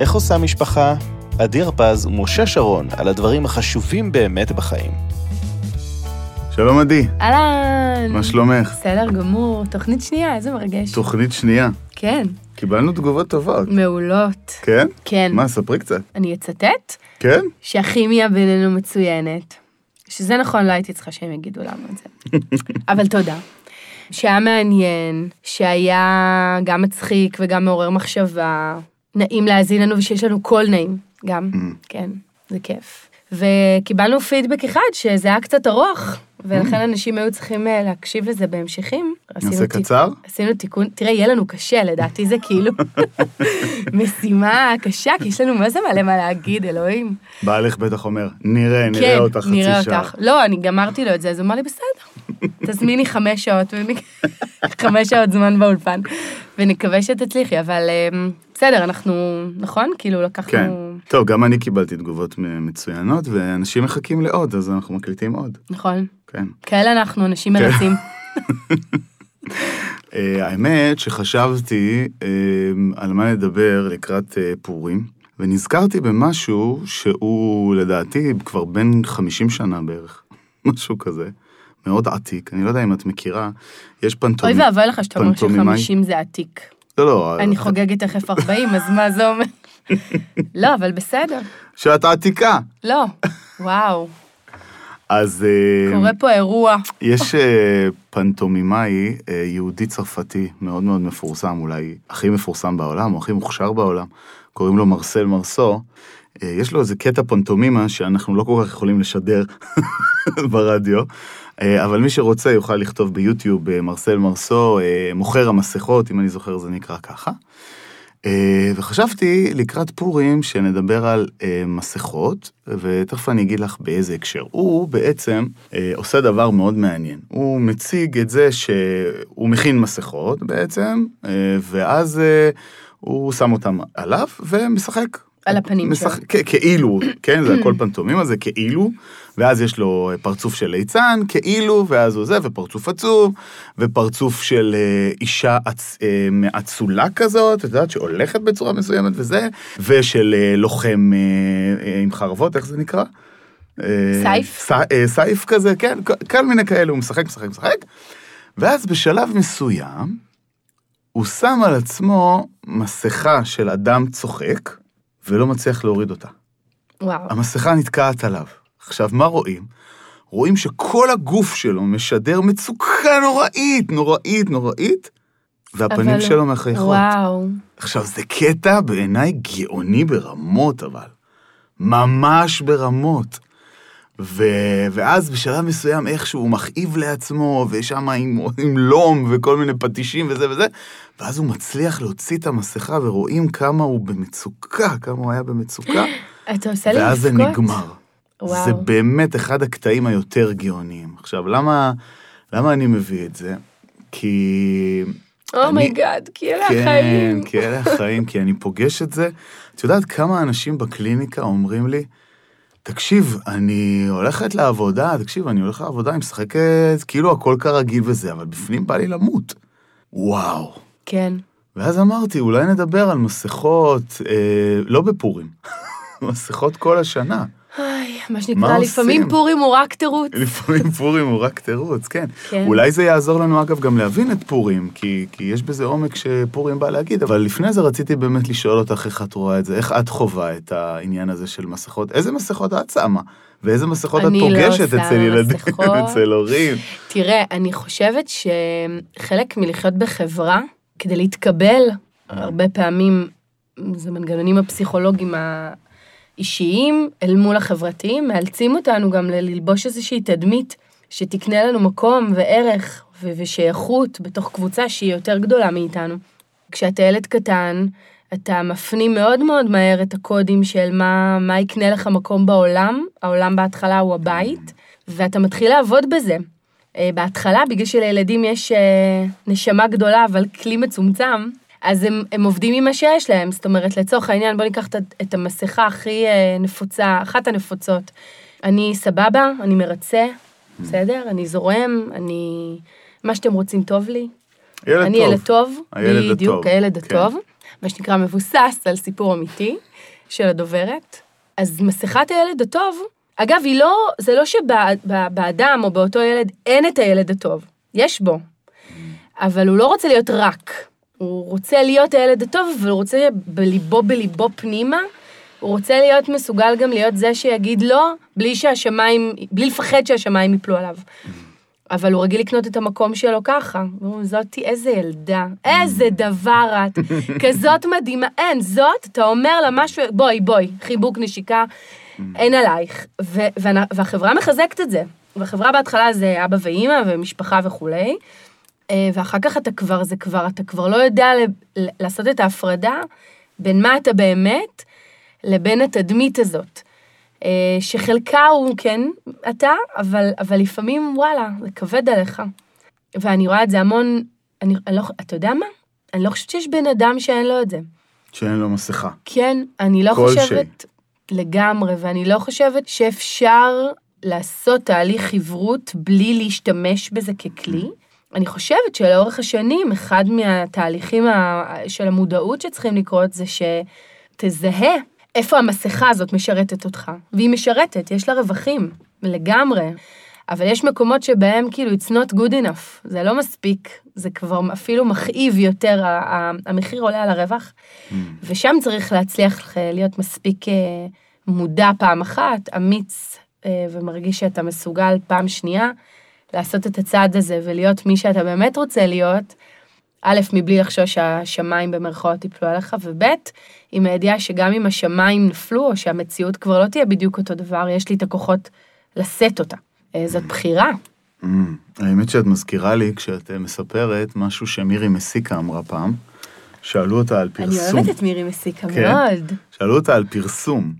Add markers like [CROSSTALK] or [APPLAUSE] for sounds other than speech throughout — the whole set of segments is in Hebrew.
איך עושה משפחה? עדי הרפז ומשה שרון על הדברים החשובים באמת בחיים. שלום עדי, אהלן. מה שלומך? בסדר גמור. תוכנית שנייה, איזה מרגש. תוכנית שנייה. כן, קיבלנו תגובות טובות. מעולות. כן? כן. מה, ספרי קצת. אני אצטט כן? שהכימיה בינינו מצוינת. שזה נכון, לא הייתי צריכה שהם יגידו לנו את זה. [LAUGHS] אבל תודה. שהיה מעניין, שהיה גם מצחיק וגם מעורר מחשבה, נעים להאזין לנו ושיש לנו קול נעים, גם, כן, זה כיף. וקיבלנו פידבק אחד שזה היה קצת ארוך, ולכן אנשים היו צריכים אה, להקשיב לזה בהמשכים. נעשה קצר? עשינו תיקון, תראה, יהיה לנו קשה, לדעתי זה כאילו [LAUGHS] משימה קשה, כי יש לנו מה זה מלא מה להגיד, אלוהים. בעלך בטח אומר, נראה, נראה כן, אותך חצי נראה שעה. אותך. לא, אני גמרתי לו את זה, אז הוא אמר לי, בסדר, תזמיני חמש שעות, חמש שעות זמן באולפן, ונקווה שתצליחי, אבל אמ, בסדר, אנחנו, נכון? כאילו לקחנו... כן. טוב, גם אני קיבלתי תגובות מצוינות, ואנשים מחכים לעוד, אז אנחנו מקליטים עוד. נכון. כן. כאלה אנחנו, אנשים מרצים. אה, האמת שחשבתי אה, על מה לדבר לקראת אה, פורים, ונזכרתי במשהו שהוא לדעתי כבר בן 50 שנה בערך, משהו כזה, מאוד עתיק, אני לא יודע אם את מכירה, יש אוי פנטומי... ואבוי לך שאתה אומר פנטומימאי. שחמישים זה עתיק. לא, לא, אני חוגגת תכף 40, אז מה זה אומר? [LAUGHS] לא, אבל בסדר. שאת עתיקה. לא, וואו, אז אה, קורה פה אירוע. יש אה, פנטומימאי אה, יהודי צרפתי מאוד מאוד מפורסם, אולי הכי מפורסם בעולם, או הכי מוכשר בעולם, קוראים לו מרסל מרסו. אה, יש לו איזה קטע פנטומימה שאנחנו לא כל כך יכולים לשדר [LAUGHS] ברדיו, אה, אבל מי שרוצה יוכל לכתוב ביוטיוב אה, מרסל מרסו, אה, מוכר המסכות, אם אני זוכר זה נקרא ככה. אה, וחשבתי לקראת פורים שנדבר על אה, מסכות, ותכף אני אגיד לך באיזה הקשר. הוא בעצם אה, עושה דבר מאוד מעניין. הוא מציג את זה שהוא מכין מסכות בעצם, אה, ואז אה, הוא שם אותם עליו ומשחק. על הפנים שלו. משחק, כ- כאילו, כן, זה [CLEARS THROAT] הכל פנטומימה, זה כאילו, ואז יש לו פרצוף של ליצן, כאילו, ואז הוא זה, ופרצוף עצוב, ופרצוף של אה, אישה עצ, אה, מאצולה כזאת, את יודעת, שהולכת בצורה מסוימת וזה, ושל אה, לוחם אה, אה, עם חרבות, איך זה נקרא? אה, סייף? ס, אה, סייף כזה, כן, כל מיני כאלה, הוא משחק, משחק, משחק, ואז בשלב מסוים, הוא שם על עצמו מסכה של אדם צוחק, ולא מצליח להוריד אותה. וואו. המסכה נתקעת עליו. עכשיו, מה רואים? רואים שכל הגוף שלו משדר מצוקה נוראית, נוראית, נוראית, והפנים אבל- שלו מחייכות. וואו. עכשיו, זה קטע בעיניי גאוני ברמות, אבל. ממש ברמות. ו... ואז בשלב מסוים איכשהו הוא מכאיב לעצמו, ושם עם, עם לום וכל מיני פטישים וזה וזה, ואז הוא מצליח להוציא את המסכה ורואים כמה הוא במצוקה, כמה הוא היה במצוקה, [GASPS] אתה עושה לי ואז זה לבכות? נגמר. וואו. זה באמת אחד הקטעים היותר גאוניים. עכשיו, למה, למה אני מביא את זה? כי... oh my God, כי אלה כן, החיים. כי אלה החיים, כי אני פוגש את זה. את יודעת כמה אנשים בקליניקה אומרים לי, תקשיב, אני הולכת לעבודה, תקשיב, אני הולך לעבודה, אני משחקת, כאילו הכל כרגיל וזה, אבל בפנים בא לי למות. וואו. כן. ואז אמרתי, אולי נדבר על מסכות, אה, לא בפורים, [LAUGHS] מסכות כל השנה. איי, מה מה שנקרא, עושים? לפעמים פורים הוא רק תירוץ. [LAUGHS] לפעמים פורים הוא רק תירוץ, כן. כן. אולי זה יעזור לנו, אגב, גם להבין את פורים, כי, כי יש בזה עומק שפורים בא להגיד, אבל לפני זה רציתי באמת לשאול אותך איך את רואה את זה, איך את חובה את העניין הזה של מסכות, איזה מסכות את שמה? ואיזה מסכות את לא פוגשת שמה אצל ילדים. אצל הורים? תראה, אני חושבת שחלק מלחיות בחברה, כדי להתקבל, הרבה פעמים זה מנגנונים הפסיכולוגיים האישיים אל מול החברתיים, מאלצים אותנו גם ללבוש איזושהי תדמית שתקנה לנו מקום וערך ו- ושייכות בתוך קבוצה שהיא יותר גדולה מאיתנו. כשאתה ילד קטן, אתה מפנים מאוד מאוד מהר את הקודים של מה, מה יקנה לך מקום בעולם, העולם בהתחלה הוא הבית, ואתה מתחיל לעבוד בזה. אה, בהתחלה, בגלל שלילדים יש אה, נשמה גדולה, אבל כלי מצומצם, אז הם, הם עובדים עם מה שיש להם. זאת אומרת, לצורך העניין, בוא ניקח את, את המסכה הכי אה, נפוצה, אחת הנפוצות. אני סבבה, אני מרצה, בסדר? אני זורם, אני... מה שאתם רוצים טוב לי. ילד אני טוב. ילד טוב, הילד בדיוק, הטוב, הילד כן. הטוב. מה שנקרא מבוסס על סיפור אמיתי של הדוברת. אז מסכת הילד הטוב, אגב, היא לא, זה לא שבאדם או באותו ילד אין את הילד הטוב, יש בו, אבל הוא לא רוצה להיות רק. הוא רוצה להיות הילד הטוב, אבל הוא רוצה בליבו בליבו פנימה, הוא רוצה להיות מסוגל גם להיות זה שיגיד לא, בלי שהשמיים, בלי לפחד שהשמיים יפלו עליו. אבל הוא רגיל לקנות את המקום שלו ככה. זאתי איזה ילדה, איזה דבר את, כזאת מדהימה. אין, זאת, אתה אומר לה משהו, בואי, בואי, חיבוק, נשיקה, אין עלייך. ו- והחברה מחזקת את זה. והחברה בהתחלה זה אבא ואימא ומשפחה וכולי. אה, ואחר כך אתה כבר, זה כבר, אתה כבר לא יודע לעשות את ההפרדה בין מה אתה באמת לבין התדמית הזאת. אה, שחלקה הוא כן אתה, אבל, אבל לפעמים וואלה, זה כבד עליך. ואני רואה את זה המון, אני, אני לא, אתה יודע מה? אני לא חושבת שיש בן אדם שאין לו את זה. שאין לו מסכה. כן, אני לא חושבת שי. לגמרי, ואני לא חושבת שאפשר לעשות תהליך חברות בלי להשתמש בזה ככלי. אני חושבת שלאורך השנים, אחד מהתהליכים של המודעות שצריכים לקרות זה שתזהה איפה המסכה הזאת משרתת אותך. והיא משרתת, יש לה רווחים, לגמרי. אבל יש מקומות שבהם כאילו it's not good enough, זה לא מספיק, זה כבר אפילו מכאיב יותר, המחיר עולה על הרווח, mm. ושם צריך להצליח להיות מספיק אה, מודע פעם אחת, אמיץ אה, ומרגיש שאתה מסוגל פעם שנייה לעשות את הצעד הזה ולהיות מי שאתה באמת רוצה להיות, א', מבלי לחשוש שהשמיים במרכאות יפלו עליך, וב', עם הידיעה שגם אם השמיים נפלו, או שהמציאות כבר לא תהיה בדיוק אותו דבר, יש לי את הכוחות לשאת אותה. אה, זאת בחירה. Mm, האמת שאת מזכירה לי, כשאת אה, מספרת, משהו שמירי מסיקה אמרה פעם, שאלו אותה על פרסום. אני אוהבת את מירי מסיקה כן? מאוד. שאלו אותה על פרסום,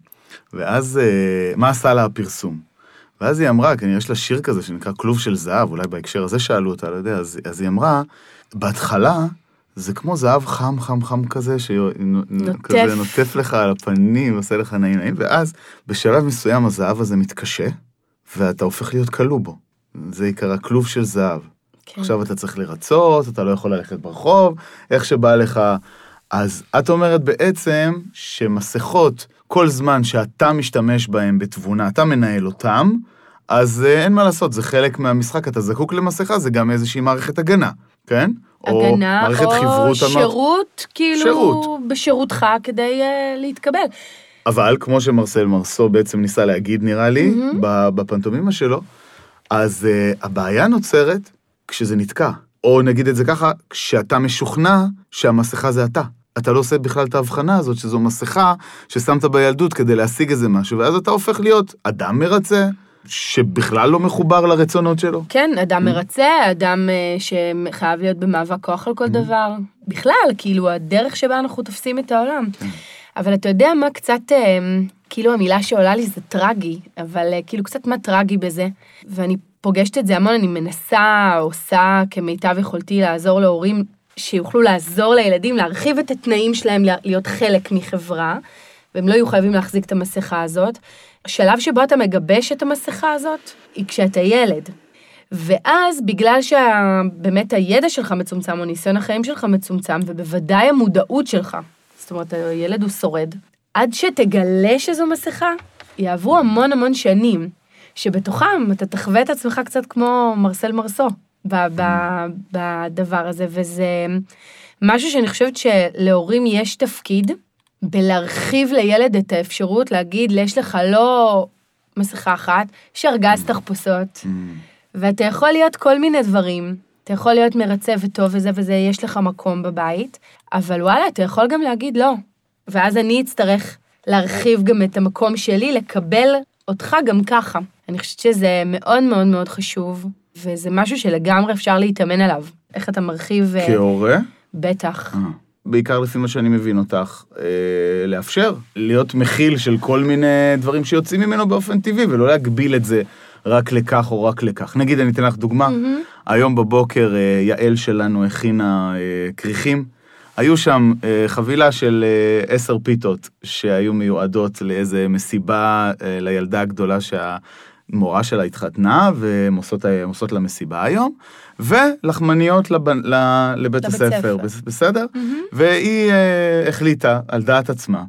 ואז אה, מה עשה לה הפרסום? ואז היא אמרה, כנראה יש לה שיר כזה שנקרא כלוב של זהב, אולי בהקשר הזה שאלו אותה, לא יודע, אז, אז היא אמרה, בהתחלה זה כמו זהב חם חם חם כזה, שכזה נוטף לך על הפנים, עושה לך נעים נעים, ואז בשלב מסוים הזהב הזה מתקשה, ואתה הופך להיות כלוא בו. זה עיקר הכלוב של זהב. כן. עכשיו אתה צריך לרצות, אתה לא יכול ללכת ברחוב, איך שבא לך. אז את אומרת בעצם שמסכות, כל זמן שאתה משתמש בהן בתבונה, אתה מנהל אותן, אז אה, אין מה לעשות, זה חלק מהמשחק, אתה זקוק למסכה, זה גם איזושהי מערכת הגנה, כן? הגנה, או, מערכת או שירות, כאילו, שירות. בשירותך כדי uh, להתקבל. אבל כמו שמרסל מרסו בעצם ניסה להגיד, נראה לי, mm-hmm. בפנטומימה שלו, אז uh, הבעיה נוצרת כשזה נתקע. או נגיד את זה ככה, כשאתה משוכנע שהמסכה זה אתה. אתה לא עושה בכלל את ההבחנה הזאת, שזו מסכה ששמת בילדות כדי להשיג איזה משהו, ואז אתה הופך להיות אדם מרצה, שבכלל לא מחובר לרצונות שלו. כן, אדם mm. מרצה, אדם אה, שחייב להיות במאבק כוח על כל mm. דבר. בכלל, כאילו, הדרך שבה אנחנו תופסים את העולם. כן. אבל אתה יודע מה קצת, אה, כאילו המילה שעולה לי זה טרגי, אבל אה, כאילו קצת מה טרגי בזה. ואני פוגשת את זה המון, אני מנסה, עושה כמיטב יכולתי לעזור להורים שיוכלו לעזור לילדים להרחיב את התנאים שלהם להיות חלק מחברה, והם לא יהיו חייבים להחזיק את המסכה הזאת. השלב שבו אתה מגבש את המסכה הזאת, היא כשאתה ילד. ואז בגלל שבאמת הידע שלך מצומצם, או ניסיון החיים שלך מצומצם, ובוודאי המודעות שלך, זאת אומרת, הילד הוא שורד, עד שתגלה שזו מסכה, יעברו המון המון שנים, שבתוכם אתה תחווה את עצמך קצת כמו מרסל מרסו בדבר הזה, וזה משהו שאני חושבת שלהורים יש תפקיד, בלהרחיב לילד את האפשרות להגיד, יש לך לא מסכה אחת, יש ארגז. תחפושות, mm. ואתה יכול להיות כל מיני דברים. אתה יכול להיות מרצה וטוב וזה וזה, יש לך מקום בבית, אבל וואלה, אתה יכול גם להגיד לא. ואז אני אצטרך להרחיב גם את המקום שלי, לקבל אותך גם ככה. אני חושבת שזה מאוד מאוד מאוד חשוב, וזה משהו שלגמרי אפשר להתאמן עליו. איך אתה מרחיב... אה, כהורה? בטח. אה. בעיקר לפי מה שאני מבין אותך, אה, לאפשר להיות מכיל של כל מיני דברים שיוצאים ממנו באופן טבעי, ולא להגביל את זה רק לכך או רק לכך. נגיד, אני אתן לך דוגמה, mm-hmm. היום בבוקר אה, יעל שלנו הכינה אה, כריכים. היו שם אה, חבילה של אה, עשר פיתות שהיו מיועדות לאיזה מסיבה אה, לילדה הגדולה שה... מורה שלה התחתנה, והן עושות, עושות לה מסיבה היום, ולחמניות לב, ל, לבית הספר, ספר. בסדר? מהמם. והיא אה, החליטה, על דעת עצמה,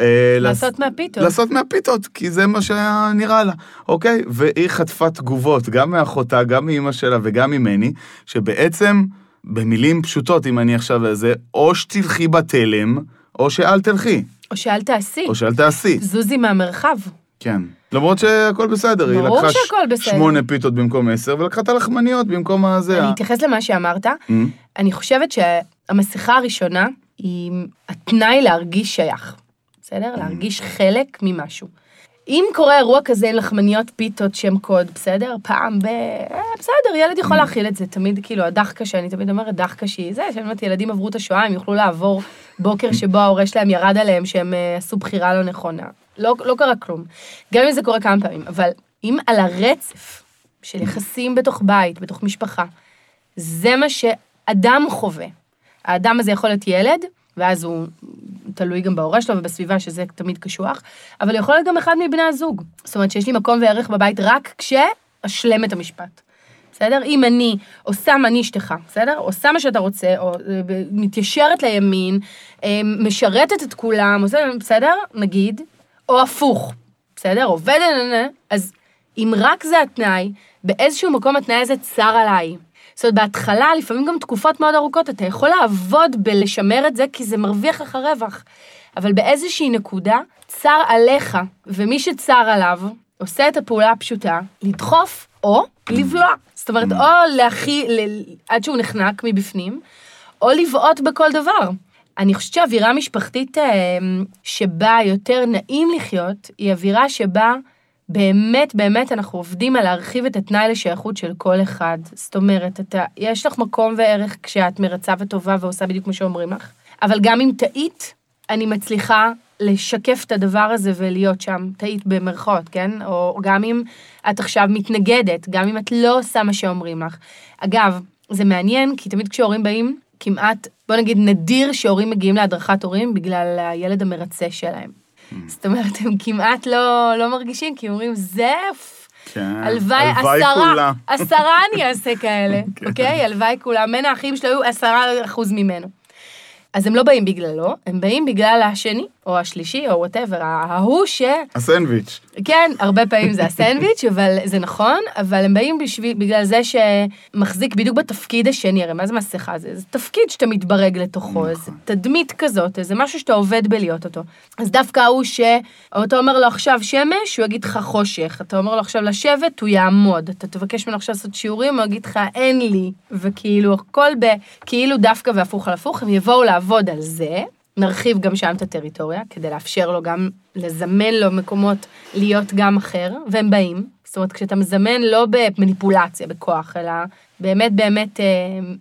אה, לעשות מהפיתות. לעשות מהפיתות, כי זה מה שהיה נראה לה, אוקיי? והיא חטפה תגובות, גם מאחותה, גם מאימא שלה וגם ממני, שבעצם, במילים פשוטות, אם אני עכשיו זה, או שתלכי בתלם, או שאל תלכי, או שאל תעשי. או שאל תעשי. זוזי מהמרחב. כן. למרות שהכל בסדר, היא לקחה ש- בסדר. שמונה פיתות במקום עשר, ולקחה את הלחמניות במקום הזה. אני אתייחס למה שאמרת. Mm, אני חושבת שהמסכה הראשונה היא התנאי להרגיש שייך, בסדר? להרגיש חלק ממשהו. אם קורה אירוע כזה לחמניות פיתות שם קוד, בסדר? פעם ב... אה, בסדר, ילד יכול להכיל את זה. תמיד, כאילו, הדחקה שאני תמיד אומרת, דחקה שהיא זה, שאני אומרת, ילדים עברו את השואה, הם יוכלו לעבור בוקר שבו ההורה שלהם ירד עליהם שהם אה, עשו בחירה לא נכונה. לא, לא קרה כלום. גם אם זה קורה כמה פעמים, אבל אם על הרצף של יחסים בתוך בית, בתוך משפחה, זה מה שאדם חווה. האדם הזה יכול להיות ילד, ואז הוא תלוי גם בהורה שלו ובסביבה, שזה תמיד קשוח, אבל יכול להיות גם אחד מבני הזוג. זאת אומרת שיש לי מקום וערך בבית רק כשאשלם את המשפט. בסדר? אם אני עושה מה אני אשתך, בסדר? עושה מה שאתה רוצה, או אה, מתיישרת לימין, אה, משרתת את כולם, בסדר? נגיד, או הפוך, בסדר? עובדת, אז אם רק זה התנאי, באיזשהו מקום התנאי הזה צר עליי. זאת אומרת, בהתחלה, לפעמים גם תקופות מאוד ארוכות, אתה יכול לעבוד בלשמר את זה, כי זה מרוויח לך רווח. אבל באיזושהי נקודה, צר עליך, ומי שצר עליו, עושה את הפעולה הפשוטה, לדחוף או לבלוע. זאת אומרת, או להכי, ל- עד שהוא נחנק מבפנים, או לבעוט בכל דבר. אני חושבת שהאווירה המשפחתית אה, שבה יותר נעים לחיות, היא אווירה שבה באמת, באמת אנחנו עובדים על להרחיב את התנאי לשייכות של כל אחד. זאת אומרת, אתה, יש לך מקום וערך כשאת מרצה וטובה ועושה בדיוק מה שאומרים לך, אבל גם אם טעית, אני מצליחה לשקף את הדבר הזה ולהיות שם, טעית במרכאות, כן? או גם אם את עכשיו מתנגדת, גם אם את לא עושה מה שאומרים לך. אגב, זה מעניין, כי תמיד כשהורים באים, כמעט, בוא נגיד, נדיר שהורים מגיעים להדרכת הורים בגלל הילד המרצה שלהם. זאת אומרת, הם כמעט לא, לא מרגישים, כי אומרים, זה... כן. הלוואי, עשרה, כולה. עשרה אני אעשה כאלה, [LAUGHS] אוקיי? הלוואי כולם, בין האחים שלו היו עשרה אחוז ממנו. אז הם לא באים בגללו, הם באים בגלל השני, או השלישי, או whatever, ההוא ש... הסנדוויץ'. כן, הרבה פעמים זה הסנדוויץ', [LAUGHS] אבל זה נכון, אבל הם באים בשביל, בגלל זה שמחזיק בדיוק בתפקיד השני, הרי מה זה מסכה? זה, זה תפקיד שאתה מתברג לתוכו, נכון. איזה תדמית כזאת, איזה משהו שאתה עובד בלהיות אותו. אז דווקא ההוא ש... אתה אומר לו עכשיו שמש, הוא יגיד לך חושך. אתה אומר לו עכשיו לשבת, הוא יעמוד. אתה תבקש ממנו עכשיו לעשות שיעורים, הוא יגיד לך אין לי. וכאילו, הכל בכאילו דווקא והפוך על הפוך, הם יבואו לעבוד על זה. נרחיב גם שם את הטריטוריה, כדי לאפשר לו גם, לזמן לו מקומות להיות גם אחר, והם באים. זאת אומרת, כשאתה מזמן לא במניפולציה, בכוח, אלא באמת באמת אה,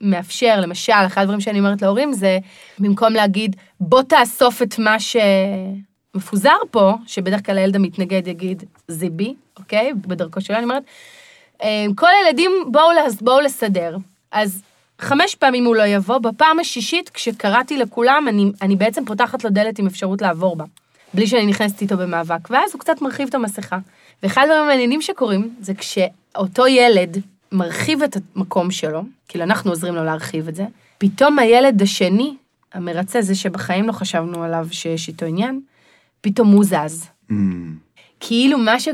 מאפשר, למשל, אחד הדברים שאני אומרת להורים זה, במקום להגיד, בוא תאסוף את מה שמפוזר פה, שבדרך כלל הילד המתנגד יגיד, זה בי, אוקיי? בדרכו שלו, אני אומרת, אה, כל הילדים, בואו, בואו לסדר. אז חמש פעמים הוא לא יבוא, בפעם השישית, כשקראתי לכולם, אני, אני בעצם פותחת לו דלת עם אפשרות לעבור בה, בלי שאני נכנסת איתו במאבק, ואז הוא קצת מרחיב את המסכה. ואחד הדברים המעניינים שקורים, זה כשאותו ילד מרחיב את המקום שלו, כאילו אנחנו עוזרים לו להרחיב את זה, פתאום הילד השני, המרצה, זה שבחיים לא חשבנו עליו שיש איתו עניין, פתאום הוא זז. Mm, כאילו מה ש...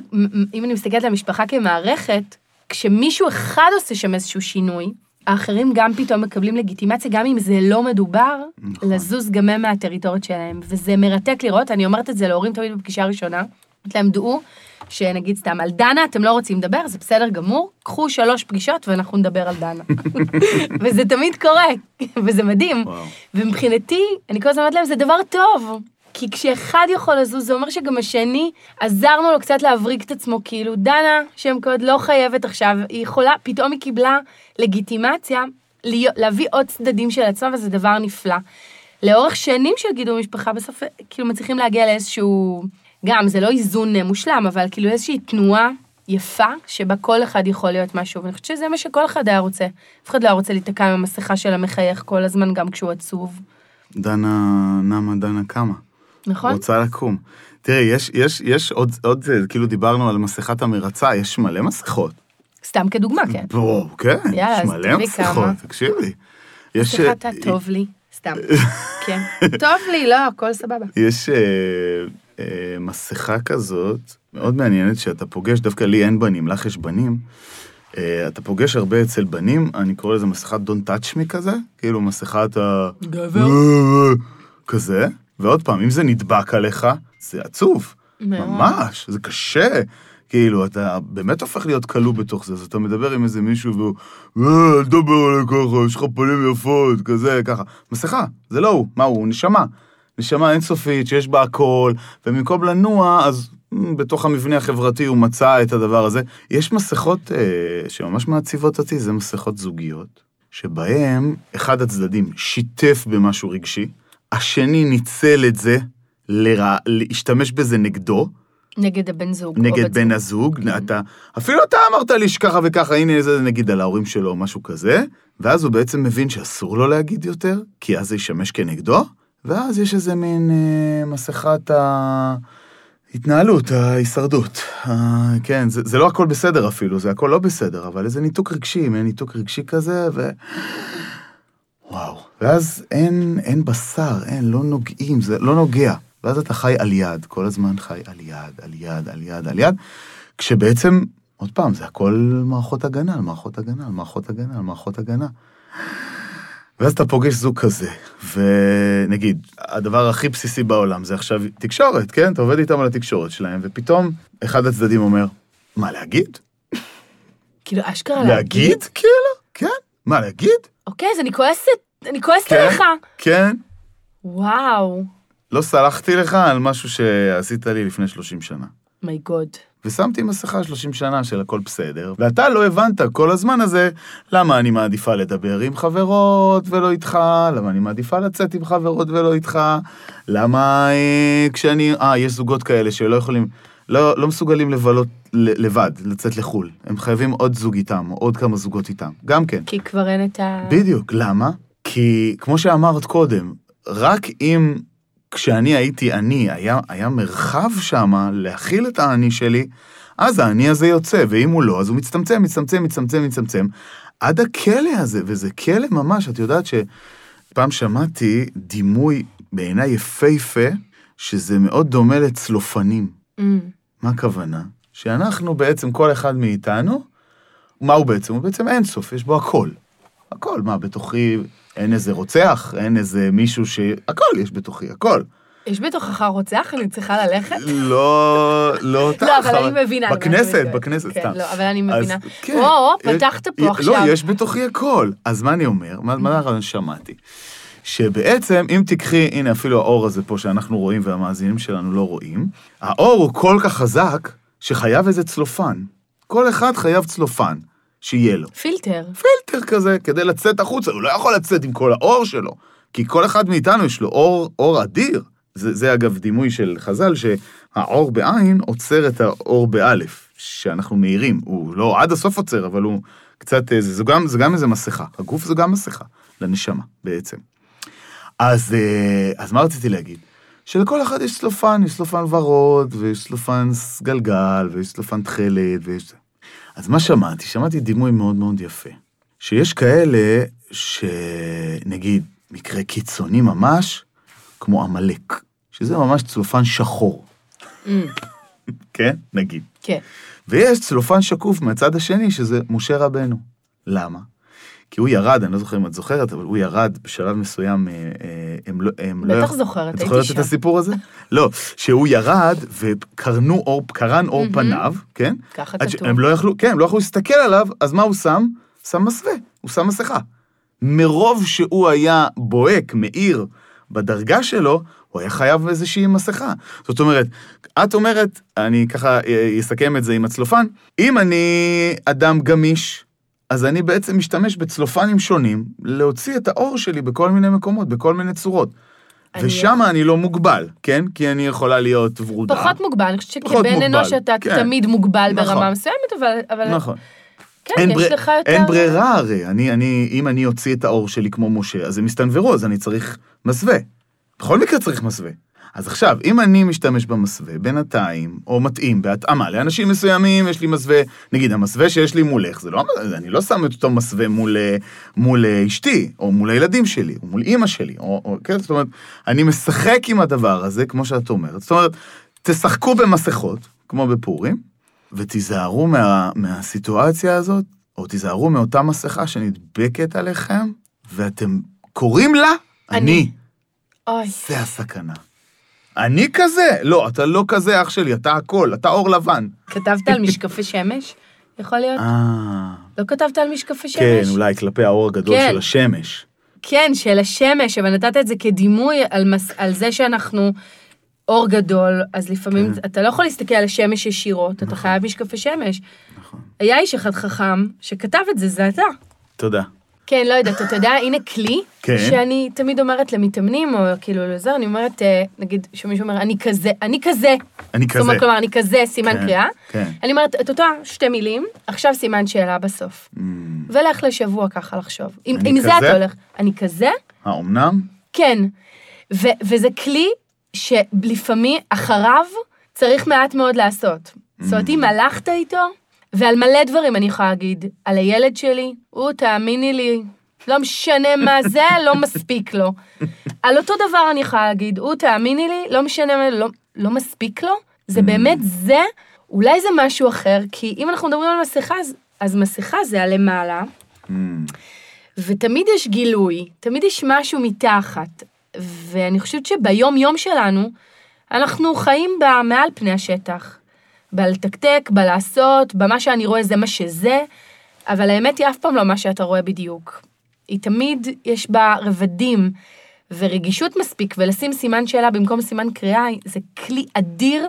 אם אני מסתכלת על המשפחה כמערכת, כשמישהו אחד עושה שם איזשהו שינוי, האחרים גם פתאום מקבלים לגיטימציה, גם אם זה לא מדובר, נכון. לזוז גם הם מהטריטוריות שלהם. וזה מרתק לראות, אני אומרת את זה להורים תמיד בפגישה הראשונה, אומרת להם, דעו, שנגיד סתם על דנה אתם לא רוצים לדבר, זה בסדר גמור, קחו שלוש פגישות ואנחנו נדבר על דנה. [LAUGHS] וזה תמיד קורה, וזה מדהים. וואו. ומבחינתי, אני כל הזמן אומרת להם, זה דבר טוב. כי כשאחד יכול לזוז, זה אומר שגם השני, עזרנו לו קצת להבריק את עצמו, כאילו, דנה, שם קוד, לא חייבת עכשיו, היא יכולה, פתאום היא קיבלה לגיטימציה להביא עוד צדדים של עצמה, וזה דבר נפלא. לאורך שנים של גידול משפחה, בסוף, כאילו, מצליחים להגיע לאיזשהו, גם, זה לא איזון אה, מושלם, אבל כאילו איזושהי תנועה יפה, שבה כל אחד יכול להיות משהו, ואני חושבת שזה מה שכל אחד היה רוצה. אף אחד לא היה רוצה להיתקע עם המסכה של המחייך כל הזמן, גם כשהוא עצוב. דנה נמה, דנה קמה. נכון? רוצה לקום. תראי, יש, יש, יש עוד, עוד, אה, כאילו דיברנו על מסכת המרצה, יש מלא מסכות. סתם כדוגמה, כן. בואו, כן, יאללה, יש מלא מסכות, כמה. תקשיבי. יש, מסכת אה, הטוב לי, סתם. [LAUGHS] כן. טוב לי, לא, הכל סבבה. יש אה, אה, מסכה כזאת, מאוד מעניינת, שאתה פוגש, דווקא לי אין בנים, לך יש בנים. אה, אתה פוגש הרבה אצל בנים, אני קורא לזה מסכת Don't touch me כזה, כאילו מסכת ה... גבר. כזה, ועוד פעם, אם זה נדבק עליך, זה עצוב. מאוד. ממש, זה קשה. כאילו, אתה באמת הופך להיות כלוא בתוך זה, אז אתה מדבר עם איזה מישהו והוא, "אה, אל תדבר עליי ככה, יש לך פנים יפות, כזה, ככה. מסכה, זה לא הוא, מה הוא? הוא נשמה. נשמה אינסופית שיש בה הכל, ובמקום לנוע, אז מ, בתוך המבנה החברתי הוא מצא את הדבר הזה. יש מסכות אה, שממש מעציבות אותי, זה מסכות זוגיות, שבהם אחד הצדדים שיתף במשהו רגשי, השני ניצל את זה, לרע, להשתמש בזה נגדו, נגד הבן זוג. נגד בן זוג. הזוג, כן. אתה, אפילו אתה אמרת לי שככה וככה, הנה זה נגיד על ההורים שלו או משהו כזה, ואז הוא בעצם מבין שאסור לו להגיד יותר, כי אז זה ישמש כנגדו, ואז יש איזה מין אה, מסכת ההתנהלות, ההישרדות. אה, כן, זה, זה לא הכל בסדר אפילו, זה הכל לא בסדר, אבל איזה ניתוק רגשי, מעין ניתוק רגשי כזה, ו... וואו. ואז אין, אין בשר, אין, לא נוגעים, זה לא נוגע. ואז אתה חי על יד, כל הזמן חי על יד, על יד, על יד, על יד, כשבעצם, עוד פעם, זה הכל מערכות הגנה, על מערכות הגנה, על מערכות הגנה, על מערכות הגנה. ואז אתה פוגש זוג כזה, ונגיד, הדבר הכי בסיסי בעולם זה עכשיו תקשורת, כן? אתה עובד איתם על התקשורת שלהם, ופתאום אחד הצדדים אומר, מה, להגיד? כאילו, אשכרה להגיד? להגיד? כאילו, כן. מה, להגיד? אוקיי, אז אני כועסת, אני כועסת כן. עליך. כן. וואו. לא סלחתי לך על משהו שעשית לי לפני 30 שנה. מי גוד. ושמתי מסכה 30 שנה של הכל בסדר, ואתה לא הבנת כל הזמן הזה למה אני מעדיפה לדבר עם חברות ולא איתך, למה אני מעדיפה לצאת עם חברות ולא איתך, למה אה, כשאני, אה, יש זוגות כאלה שלא יכולים, לא, לא מסוגלים לבלות ל- לבד, לצאת לחו"ל, הם חייבים עוד זוג איתם, או עוד כמה זוגות איתם, גם כן. כי כבר אין את ה... בדיוק, למה? כי כמו שאמרת קודם, רק אם כשאני הייתי אני, היה, היה מרחב שם להכיל את האני שלי, אז האני הזה יוצא, ואם הוא לא, אז הוא מצטמצם, מצטמצם, מצטמצם, מצטמצם, עד הכלא הזה, וזה כלא ממש, את יודעת שפעם שמעתי דימוי בעיניי יפהפה, שזה מאוד דומה לצלופנים. אמ, מה הכוונה? שאנחנו בעצם, כל אחד מאיתנו, מה הוא בעצם? הוא בעצם אינסוף, יש בו הכל. הכל, מה, בתוכי אין איזה רוצח, אין איזה מישהו ש... הכל יש בתוכי, הכל. יש בתוכך רוצח? אני צריכה ללכת? לא, לא אותך. לא, אבל אני מבינה. בכנסת. בכנסת, כן, סתם. לא, אבל אני מבינה. כן, או, יש- פתחת פה לא, עכשיו. יש בתוכי הכל. אז מה אני אומר? מה הרעיון ששמעתי? שבעצם, אם תיקחי, הנה אפילו האור הזה פה שאנחנו רואים והמאזינים שלנו לא רואים, האור הוא כל כך חזק, שחייב איזה צלופן. כל אחד חייב צלופן, שיהיה לו. פילטר. פילטר כזה, כדי לצאת החוצה, הוא לא יכול לצאת עם כל האור שלו, כי כל אחד מאיתנו יש לו אור, אור אדיר. זה, זה אגב דימוי של חז"ל, שהאור בעין עוצר את האור באלף, שאנחנו מאירים. הוא לא עד הסוף עוצר, אבל הוא קצת, איזה- זו גם, זו גם איזה מסכה. הגוף זו גם מסכה, לנשמה בעצם. אז, אה, אז מה רציתי להגיד? שלכל אחד יש צלופן, יש צלופן ורוד, ויש צלופן גלגל, ויש צלופן תכלת, ויש... אז מה שמעתי? שמעתי דימוי מאוד מאוד יפה. שיש כאלה שנגיד, מקרה קיצוני ממש, כמו עמלק, שזה ממש צלופן שחור, אמ, [LAUGHS] כן? נגיד. כן. ויש צלופן שקוף מהצד השני, שזה משה רבנו. למה? כי הוא ירד, אני לא זוכר אם את זוכרת, אבל הוא ירד בשלב מסוים, אה, אה, הם לא... הם לא בטח יכ- זוכרת, את הייתי זוכרת שם. את הסיפור הזה? לא, שהוא ירד וקרנו אור, קרן אור. פניו, כן? ככה כתוב. שהם לא יכלו, כן, הם לא יכלו להסתכל עליו, אז מה הוא שם? שם מסווה, הוא שם מסכה. מרוב שהוא היה בוהק, מאיר, בדרגה שלו, הוא היה חייב איזושהי מסכה. זאת אומרת, את אומרת, אני ככה אה, אסכם את זה עם הצלופן, אם אני אדם גמיש, אז אני בעצם משתמש בצלופנים שונים להוציא את האור שלי בכל מיני מקומות, בכל מיני צורות. ושם אני לא מוגבל, כן? כי אני יכולה להיות ורודה. פחות מוגבל, אני חושבת שכבן אנוש אתה כן. תמיד מוגבל נכון. ברמה מסוימת, אבל... אבל נכון. כן, אין, בר... יותר... אין ברירה הרי, אני, אני, אם אני אוציא את האור שלי כמו משה, אז הם יסתנוורו, אז אני צריך מסווה. בכל מקרה צריך מסווה. אז עכשיו, אם אני משתמש במסווה בינתיים, או מתאים בהתאמה לאנשים מסוימים, יש לי מסווה, נגיד המסווה שיש לי מולך, זה לא, אני לא שם את אותו מסווה מול, מול אשתי, או מול הילדים שלי, או מול אימא שלי, או, או כן, זאת אומרת, אני משחק עם הדבר הזה, כמו שאת אומרת. זאת אומרת, תשחקו במסכות, כמו בפורים, ותיזהרו מה, מהסיטואציה הזאת, או תיזהרו מאותה מסכה שנדבקת עליכם, ואתם קוראים לה אני. אני. אוי. זה הסכנה. אני כזה? לא, אתה לא כזה, אח שלי, אתה הכל, אתה אור לבן. כתבת על משקפי שמש? יכול להיות? אה... לא כתבת על משקפי שמש? כן, אולי כלפי האור הגדול כן. של השמש. כן, של השמש, אבל נתת את זה כדימוי על, מס, על זה שאנחנו אור גדול, אז לפעמים כן. אתה לא יכול להסתכל על השמש ישירות, אתה חייב משקפי שמש. נכון. היה איש אחד חכם שכתב את זה, זה אתה. תודה. כן, לא יודעת, אתה יודע, הנה כלי, כן. שאני תמיד אומרת למתאמנים, או כאילו לזר, אני אומרת, אה, נגיד, שמישהו אומר, אני כזה, אני כזה. אני זאת אומרת, כזה. כלומר, אני כזה, סימן כן, קריאה. כן. אני אומרת, את אותה שתי מילים, עכשיו סימן שאלה בסוף. Mm, ולך לשבוע ככה לחשוב. עם, עם זה כזה? אתה הולך. אני כזה? האומנם? כן. ו- וזה כלי שלפעמים, אחריו, צריך מעט מאוד לעשות. זאת אומרת, אם הלכת איתו, ועל מלא דברים אני יכולה להגיד, על הילד שלי, הוא, תאמיני לי, לא משנה מה זה, לא מספיק לו. על אותו דבר אני יכולה להגיד, הוא, תאמיני לי, לא משנה מה, לא, לא מספיק לו. זה באמת זה, אולי זה משהו אחר, כי אם אנחנו מדברים על מסכה, אז, אז מסכה זה הלמעלה, Mm, ותמיד יש גילוי, תמיד יש משהו מתחת. ואני חושבת שביום-יום שלנו, אנחנו חיים בה מעל פני השטח. בלתקתק, בלעשות, במה שאני רואה זה מה שזה, אבל האמת היא אף פעם לא מה שאתה רואה בדיוק. היא תמיד, יש בה רבדים ורגישות מספיק, ולשים סימן שאלה במקום סימן קריאה, זה כלי אדיר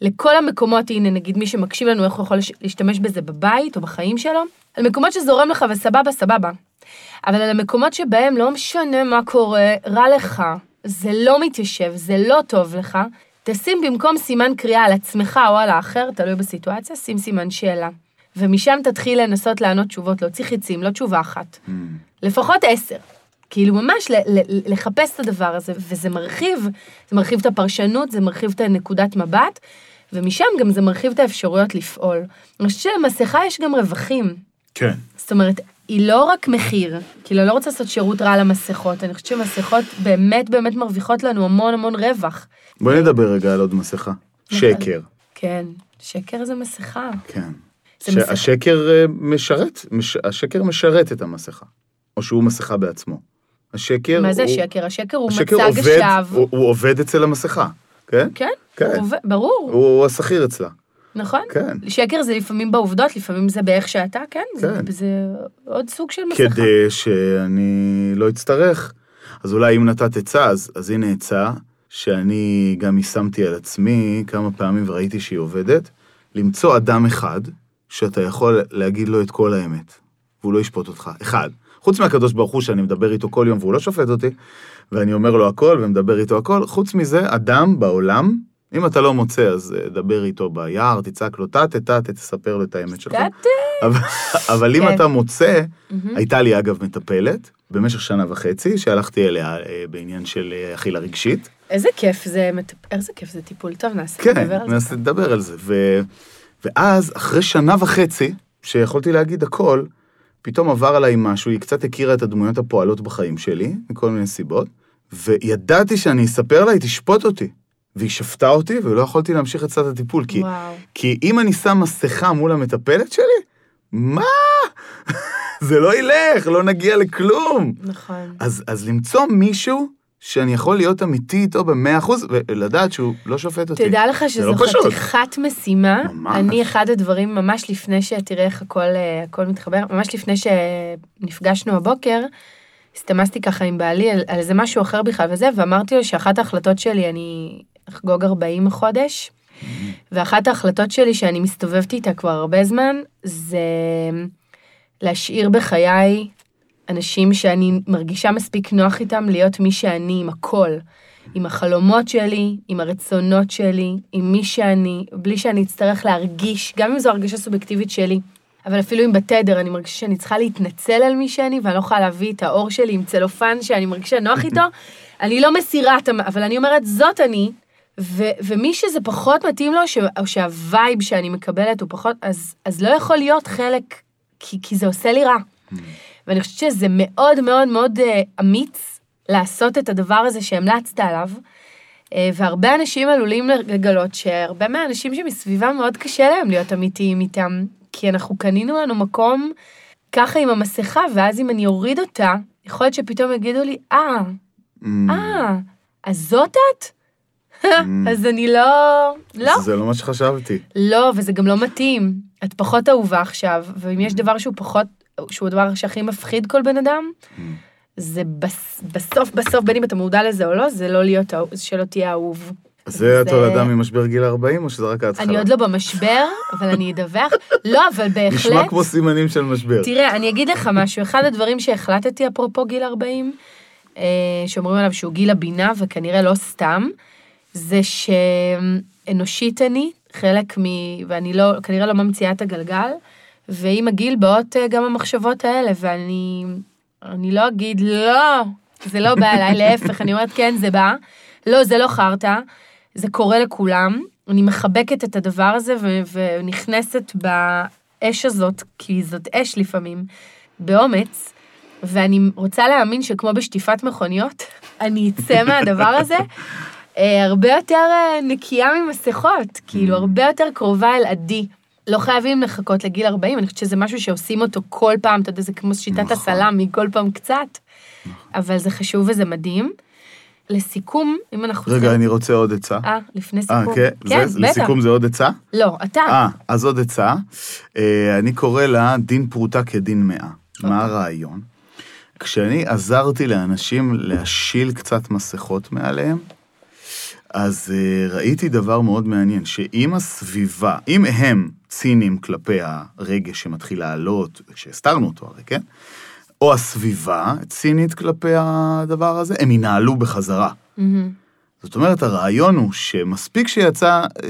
לכל המקומות, הנה נגיד מי שמקשיב לנו, איך הוא יכול להשתמש בזה בבית או בחיים שלו, על מקומות שזורם לך וסבבה, סבבה. אבל על המקומות שבהם לא משנה מה קורה, רע לך, זה לא מתיישב, זה לא טוב לך, תשים במקום סימן קריאה על עצמך או על האחר, תלוי בסיטואציה, שים סימן שאלה. ומשם תתחיל לנסות לענות תשובות, להוציא חיצים, לא תשובה אחת. mm. לפחות עשר. כאילו ממש ל- ל- לחפש את הדבר הזה, וזה מרחיב, זה מרחיב את הפרשנות, זה מרחיב את הנקודת מבט, ומשם גם זה מרחיב את האפשרויות לפעול. אני חושבת שלמסכה יש גם רווחים. כן. זאת אומרת, היא לא רק מחיר, כאילו, אני לא רוצה לעשות שירות רע למסכות, אני חושבת שמסכות באמת באמת מרוויחות לנו המון המון רווח. בואי נדבר רגע על עוד מסכה. שקר. כן, שקר זה מסכה. כן. שהשקר אה, משרת, מש- השקר משרת את המסכה. או שהוא מסכה בעצמו. השקר מה זה הוא- השקר? השקר הוא השקר מצג עובד, השווא. הוא, הוא עובד אצל המסכה, כן? כן, כן. הוא ברור, הוא השכיר אצלה. נכון? כן. שקר זה לפעמים בעובדות, לפעמים זה באיך שאתה, כן? זה- כן. זה עוד סוג של מסכה. כדי שאני לא אצטרך. אז אולי אם נתת עצה, אז, אז הנה עצה, שאני גם יישמתי על עצמי כמה פעמים וראיתי שהיא עובדת, למצוא אדם אחד שאתה יכול להגיד לו את כל האמת, והוא לא ישפוט אותך. אחד. חוץ מהקדוש ברוך הוא שאני מדבר איתו כל יום והוא לא שופט אותי, ואני אומר לו הכל ומדבר איתו הכל, חוץ מזה, אדם בעולם, אם אתה לא מוצא, אז אה, דבר איתו ביער, תצעק לו טאטה טאטה, תספר לו את האמת שלך. טאטה. אבל, אבל אם כן. אתה מוצא. הייתה לי אגב מטפלת במשך שנה וחצי, שהלכתי אליה אה, בעניין של אה, אכילה רגשית. איזה כיף זה, איזה כיף זה טיפול. טוב, נעשה, כן, נדבר על זה. ננסה לדבר על זה. ו... ואז, אחרי שנה וחצי, שיכולתי להגיד הכל, פתאום עבר עליי משהו, היא קצת הכירה את הדמויות הפועלות בחיים שלי, מכל מיני סיבות, וידעתי שאני אספר לה, היא תשפוט אותי. והיא שפטה אותי, ולא יכולתי להמשיך את צד הטיפול, כי, וואו. כי אם אני שם מסכה מול המטפלת שלי, מה? [LAUGHS] זה לא ילך, לא נגיע לכלום. נכון. אז, אז למצוא מישהו שאני יכול להיות אמיתי איתו במאה אחוז, ולדעת שהוא לא שופט אותי. תדע לך שזו לא. חתיכת משימה. ממש. אני, אחד הדברים, ממש לפני שתראה איך הכל, אה, הכל מתחבר, ממש לפני שנפגשנו הבוקר, הסתמסתי ככה עם בעלי על, על איזה משהו אחר בכלל וזה, ואמרתי לו שאחת ההחלטות שלי, אני אחגוג 40 החודש, ואחת ההחלטות שלי שאני מסתובבת איתה כבר הרבה זמן, זה להשאיר בחיי אנשים שאני מרגישה מספיק נוח איתם להיות מי שאני עם הכל. עם החלומות שלי, עם הרצונות שלי, עם מי שאני, בלי שאני אצטרך להרגיש, גם אם זו הרגשה סובייקטיבית שלי. אבל אפילו אם בתדר אני מרגישה שאני צריכה להתנצל על מי שאני, ואני לא יכולה להביא את האור שלי עם צלופן שאני מרגישה נוח איתו, [LAUGHS] אני לא מסירה את. אבל אני אומרת, זאת אני, ו- ומי שזה פחות מתאים לו, ש- או שהווייב שאני מקבלת הוא פחות, אז, אז לא יכול להיות חלק, כי, כי זה עושה לי רע. ואני חושבת שזה מאוד מאוד מאוד uh, אמיץ לעשות את הדבר הזה שהמלצת עליו. Uh, והרבה אנשים עלולים לגלות שהרבה מהאנשים שמסביבם מאוד קשה להם להיות אמיתיים איתם, כי אנחנו קנינו לנו מקום ככה עם המסכה, ואז אם אני אוריד אותה, יכול להיות שפתאום יגידו לי, אה, Mm, אה, אז זאת את? אז אני לא... לא. זה לא מה שחשבתי. לא, וזה גם לא מתאים. את פחות אהובה עכשיו, ואם יש דבר שהוא פחות, שהוא הדבר שהכי מפחיד כל בן אדם, זה בס, בסוף בסוף, בין אם אתה מודע לזה או לא, זה לא להיות, שלא תהיה אהוב. זה התולדה ממשבר גיל 40 או שזה רק ההתחלה? אני עוד לא במשבר, אבל אני אדווח. לא, אבל בהחלט... נשמע כמו סימנים של משבר. תראה, אני אגיד לך משהו, אחד הדברים שהחלטתי, אפרופו גיל 40, אה, שאומרים עליו שהוא גיל הבינה, וכנראה לא סתם, זה שאנושית אני, חלק מ... ואני לא, כנראה לא ממציאה את הגלגל, ועם הגיל באות אה, גם המחשבות האלה, ואני אני לא אגיד, לא, זה לא בא אליי, [LAUGHS] להפך, אני אומרת, כן, זה בא. לא, זה לא חרטא, זה קורה לכולם. אני מחבקת את הדבר הזה ו- ונכנסת באש הזאת, כי זאת אש לפעמים, באומץ, ואני רוצה להאמין שכמו בשטיפת מכוניות, [LAUGHS] אני אצא מהדבר הזה הרבה יותר אה, נקייה ממסכות, כאילו הרבה יותר קרובה אל עדי. לא חייבים לחכות לגיל 40, אני חושבת שזה משהו שעושים אותו כל פעם, אתה יודע, זה כמו שיטת נכון. הסלאמי, כל פעם קצת, אבל זה חשוב וזה מדהים. לסיכום, אם אנחנו... רגע, אני רוצה עוד עצה. אה, לפני אה, סיכום. כן? כן, זה- בטח. לסיכום זה עוד עצה? לא, אתה. אה, אז עוד עצה. אה, אני קורא לה דין פרוטה כדין מאה. אוקיי. מה הרעיון? כשאני עזרתי לאנשים להשיל קצת מסכות מעליהם, אז אה, ראיתי דבר מאוד מעניין, שאם הסביבה, אם הם ציניים כלפי הרגש שמתחיל לעלות, כשהסתרנו אותו הרי, כן? או הסביבה צינית כלפי הדבר הזה, הם ינהלו בחזרה. מהמם. זאת אומרת, הרעיון הוא שמספיק שיצא אה,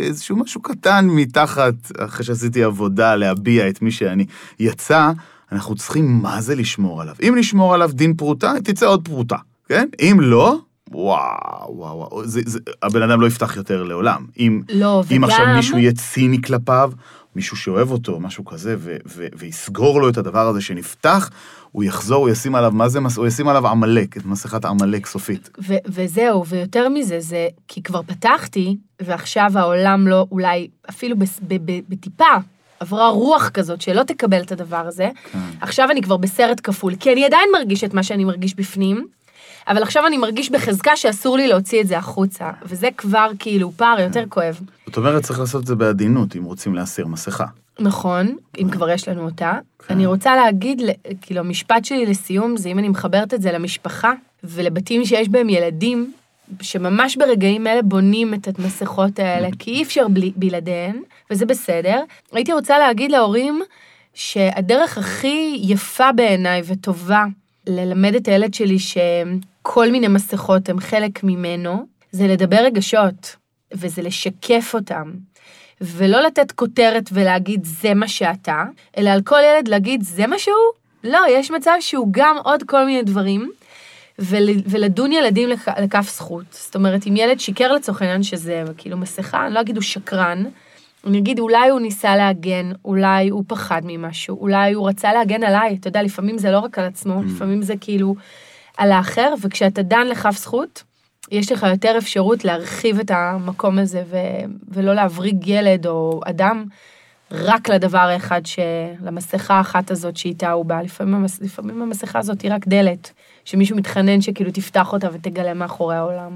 איזשהו משהו קטן מתחת, אחרי שעשיתי עבודה להביע את מי שאני, יצא, אנחנו צריכים מה זה לשמור עליו. אם נשמור עליו דין פרוטה, תצא עוד פרוטה, כן? אם לא, וואו, וואו, וואו, זה, זה, הבן אדם לא יפתח יותר לעולם. אם, לא, אם עכשיו וגם- מישהו יהיה ציני כלפיו, מישהו שאוהב אותו, משהו כזה, ו- ו- ויסגור לו את הדבר הזה שנפתח, הוא יחזור, הוא ישים עליו, מה זה, הוא ישים עליו עמלק, את מסכת עמלק סופית. ו- וזהו, ויותר מזה, זה כי כבר פתחתי, ועכשיו העולם לא, אולי אפילו בס- ב- ב- בטיפה, עברה רוח כזאת שלא תקבל את הדבר הזה. כן. עכשיו אני כבר בסרט כפול, כי אני עדיין מרגיש את מה שאני מרגיש בפנים, אבל עכשיו אני מרגיש בחזקה שאסור לי להוציא את זה החוצה, וזה כבר כאילו פער יותר כואב. זאת אומרת, צריך לעשות את זה בעדינות, אם רוצים להסיר מסכה. נכון, אם כבר יש לנו אותה. כן. אני רוצה להגיד, כאילו, המשפט שלי לסיום זה אם אני מחברת את זה למשפחה ולבתים שיש בהם ילדים, שממש ברגעים אלה בונים את המסכות האלה, [LAUGHS] כי אי אפשר בלי, בלעדיהן, וזה בסדר. הייתי רוצה להגיד להורים שהדרך הכי יפה בעיניי וטובה ללמד את הילד שלי שכל מיני מסכות הם חלק ממנו, זה לדבר רגשות, וזה לשקף אותם. ולא לתת כותרת ולהגיד זה מה שאתה, אלא על כל ילד להגיד זה מה שהוא? לא, יש מצב שהוא גם עוד כל מיני דברים, ול, ולדון ילדים לכ, לכף זכות. זאת אומרת, אם ילד שיקר לצורך העניין שזה כאילו מסכה, אני לא אגיד הוא שקרן, אני אגיד אולי הוא ניסה להגן, אולי הוא פחד ממשהו, אולי הוא רצה להגן עליי, אתה יודע, לפעמים זה לא רק על עצמו, לפעמים זה כאילו על האחר, וכשאתה דן לכף זכות, יש לך יותר אפשרות להרחיב את המקום הזה ו... ולא להבריג ילד או אדם רק לדבר האחד, ש... למסכה האחת הזאת שאיתה הוא בא. לפעמים, המס... לפעמים המסכה הזאת היא רק דלת, שמישהו מתחנן שכאילו תפתח אותה ותגלה מאחורי העולם.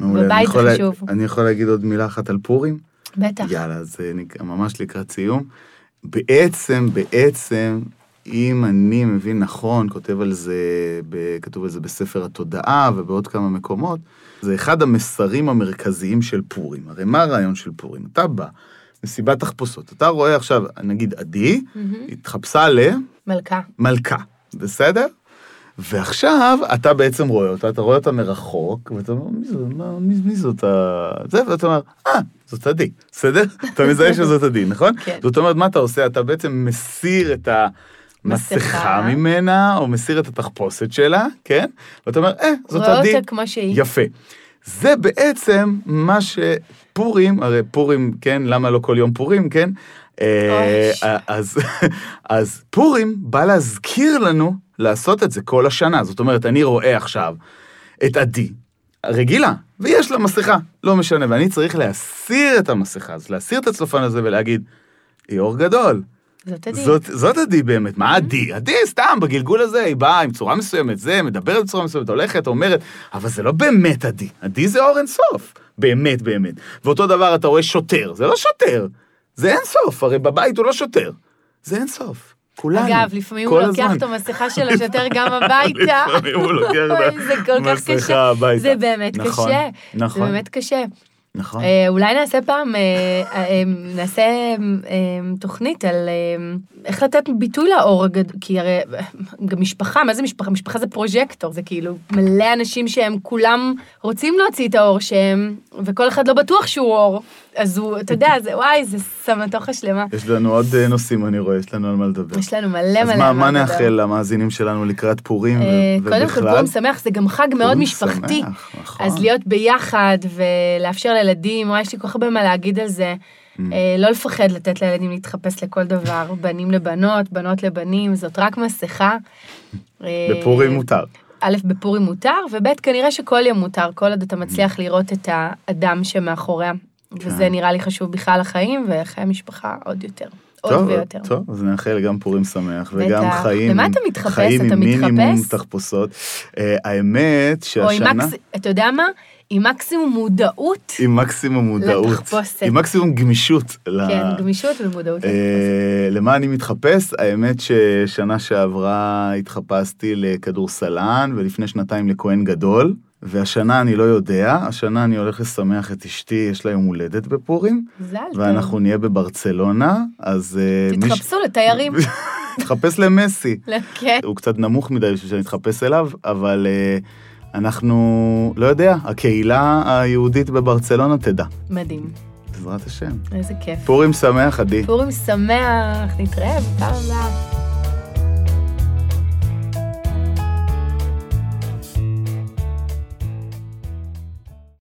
מעולה. אני בבית יכול זה לה- חשוב. אני יכול להגיד עוד מילה אחת על פורים? בטח. יאללה, נק- ממש לקראת סיום. בעצם, בעצם, אם אני מבין נכון, כותב על זה, ב- כתוב על זה בספר התודעה ובעוד כמה מקומות, זה אחד המסרים המרכזיים של פורים. הרי מה הרעיון של פורים? אתה בא, מסיבת תחפושות, אתה רואה עכשיו, נגיד עדי, מהמם. התחפשה מלכה. למלכה, בסדר? ועכשיו אתה בעצם רואה אותה, אתה רואה אותה מרחוק, ואתה אומר, מי זאת, מי, מי זאת ה... זה, ואתה אומר, אה, זאת עדי, בסדר? אתה מזהה [LAUGHS] שזאת עדי, נכון? כן. זאת אומרת, מה אתה עושה? אתה בעצם מסיר את המסכה מסכה. ממנה, או מסיר את התחפושת שלה, כן? ואתה אומר, אה, זאת רואה עדי. אותה כמו שהיא. יפה. זה בעצם מה שפורים, הרי פורים, כן, למה לא כל יום פורים, כן? אה. אז, [LAUGHS] אז פורים בא להזכיר לנו לעשות את זה כל השנה. זאת אומרת, אני רואה עכשיו את עדי, רגילה, ויש לה מסכה, לא משנה, ואני צריך להסיר את המסכה הזאת, להסיר את הצלופן הזה ולהגיד, היא אור גדול. זאת עדי. זאת, זאת עדי באמת, מה עדי? עדי סתם, בגלגול הזה, היא באה עם צורה מסוימת, זה, מדברת בצורה מסוימת, הולכת, אומרת, אבל זה לא באמת עדי. עדי זה אור אינסוף. באמת, באמת. ואותו דבר אתה רואה שוטר, זה לא שוטר, זה אינסוף, הרי בבית הוא לא שוטר. זה אינסוף. כולנו. אגב, [LAUGHS] לפעמים הוא לוקח. את המסכה של השוטר גם הביתה. לפעמים הוא לוקח את המסכה. הביתה. זה באמת נכון, קשה. נכון. זה באמת קשה. נכון. אה, אולי נעשה פעם, אה, אה, נעשה אה, תוכנית על אה, איך לתת ביטוי לאור הגדול, כי הרי גם משפחה, מה זה משפחה? משפחה זה פרוז'קטור, זה כאילו מלא אנשים שהם כולם רוצים להוציא את האור שהם, וכל אחד לא בטוח שהוא אור, אז הוא, אתה יודע, זה וואי, זה סמטוחה שלמה. יש לנו עוד אה, נושאים, אני רואה, יש לנו על מה לדבר. יש לנו מלא מלא אז מה, מה לדבר. נאחל למאזינים שלנו לקראת פורים אה, ובכלל? קודם כל פורים שמח, זה גם חג מאוד משפחתי. נכון. אז להיות ביחד ולאפשר לילדים, וואי, יש לי כל כך הרבה מה להגיד על זה. Mm. אה, לא לפחד לתת לילדים להתחפש לכל דבר, בנים לבנות, בנות לבנים, זאת רק מסכה. בפורים מותר. א', בפורים מותר, וב', כנראה שכל יום מותר, כל עוד אתה מצליח לראות את האדם שמאחוריה. וזה כן. נראה לי חשוב בכלל לחיים, וחיי המשפחה עוד יותר. עוד טוב, ויותר. טוב, אז נאחל גם פורים שמח, וגם בטח. חיים, למה אתה מתחפש? חיים אתה עם מינימום מתחפש? תחפושות. אה, האמת או עם שהשנה, מקס... אתה יודע מה? עם מקסימום מודעות. עם מקסימום מודעות, לתחפושת. עם מקסימום גמישות. ל- כן, גמישות ומודעות. אה, למה אני מתחפש? האמת ששנה שעברה התחפשתי לכדורסלן, ולפני שנתיים לכהן גדול, והשנה אני לא יודע, השנה אני הולך לשמח את אשתי, יש לה יום הולדת בפורים, מזל טוב. ואנחנו נהיה בברצלונה, אז... אה, תתחפשו לתיירים. [LAUGHS] תחפש למסי. [LAUGHS] כן. הוא קצת נמוך מדי בשביל שאני אתחפש אליו, אבל אה, אנחנו, לא יודע, הקהילה היהודית בברצלונה תדע, מדהים. בעזרת השם. איזה כיף. פורים שמח, עדי. פורים שמח, נתראה בפעם הבאה.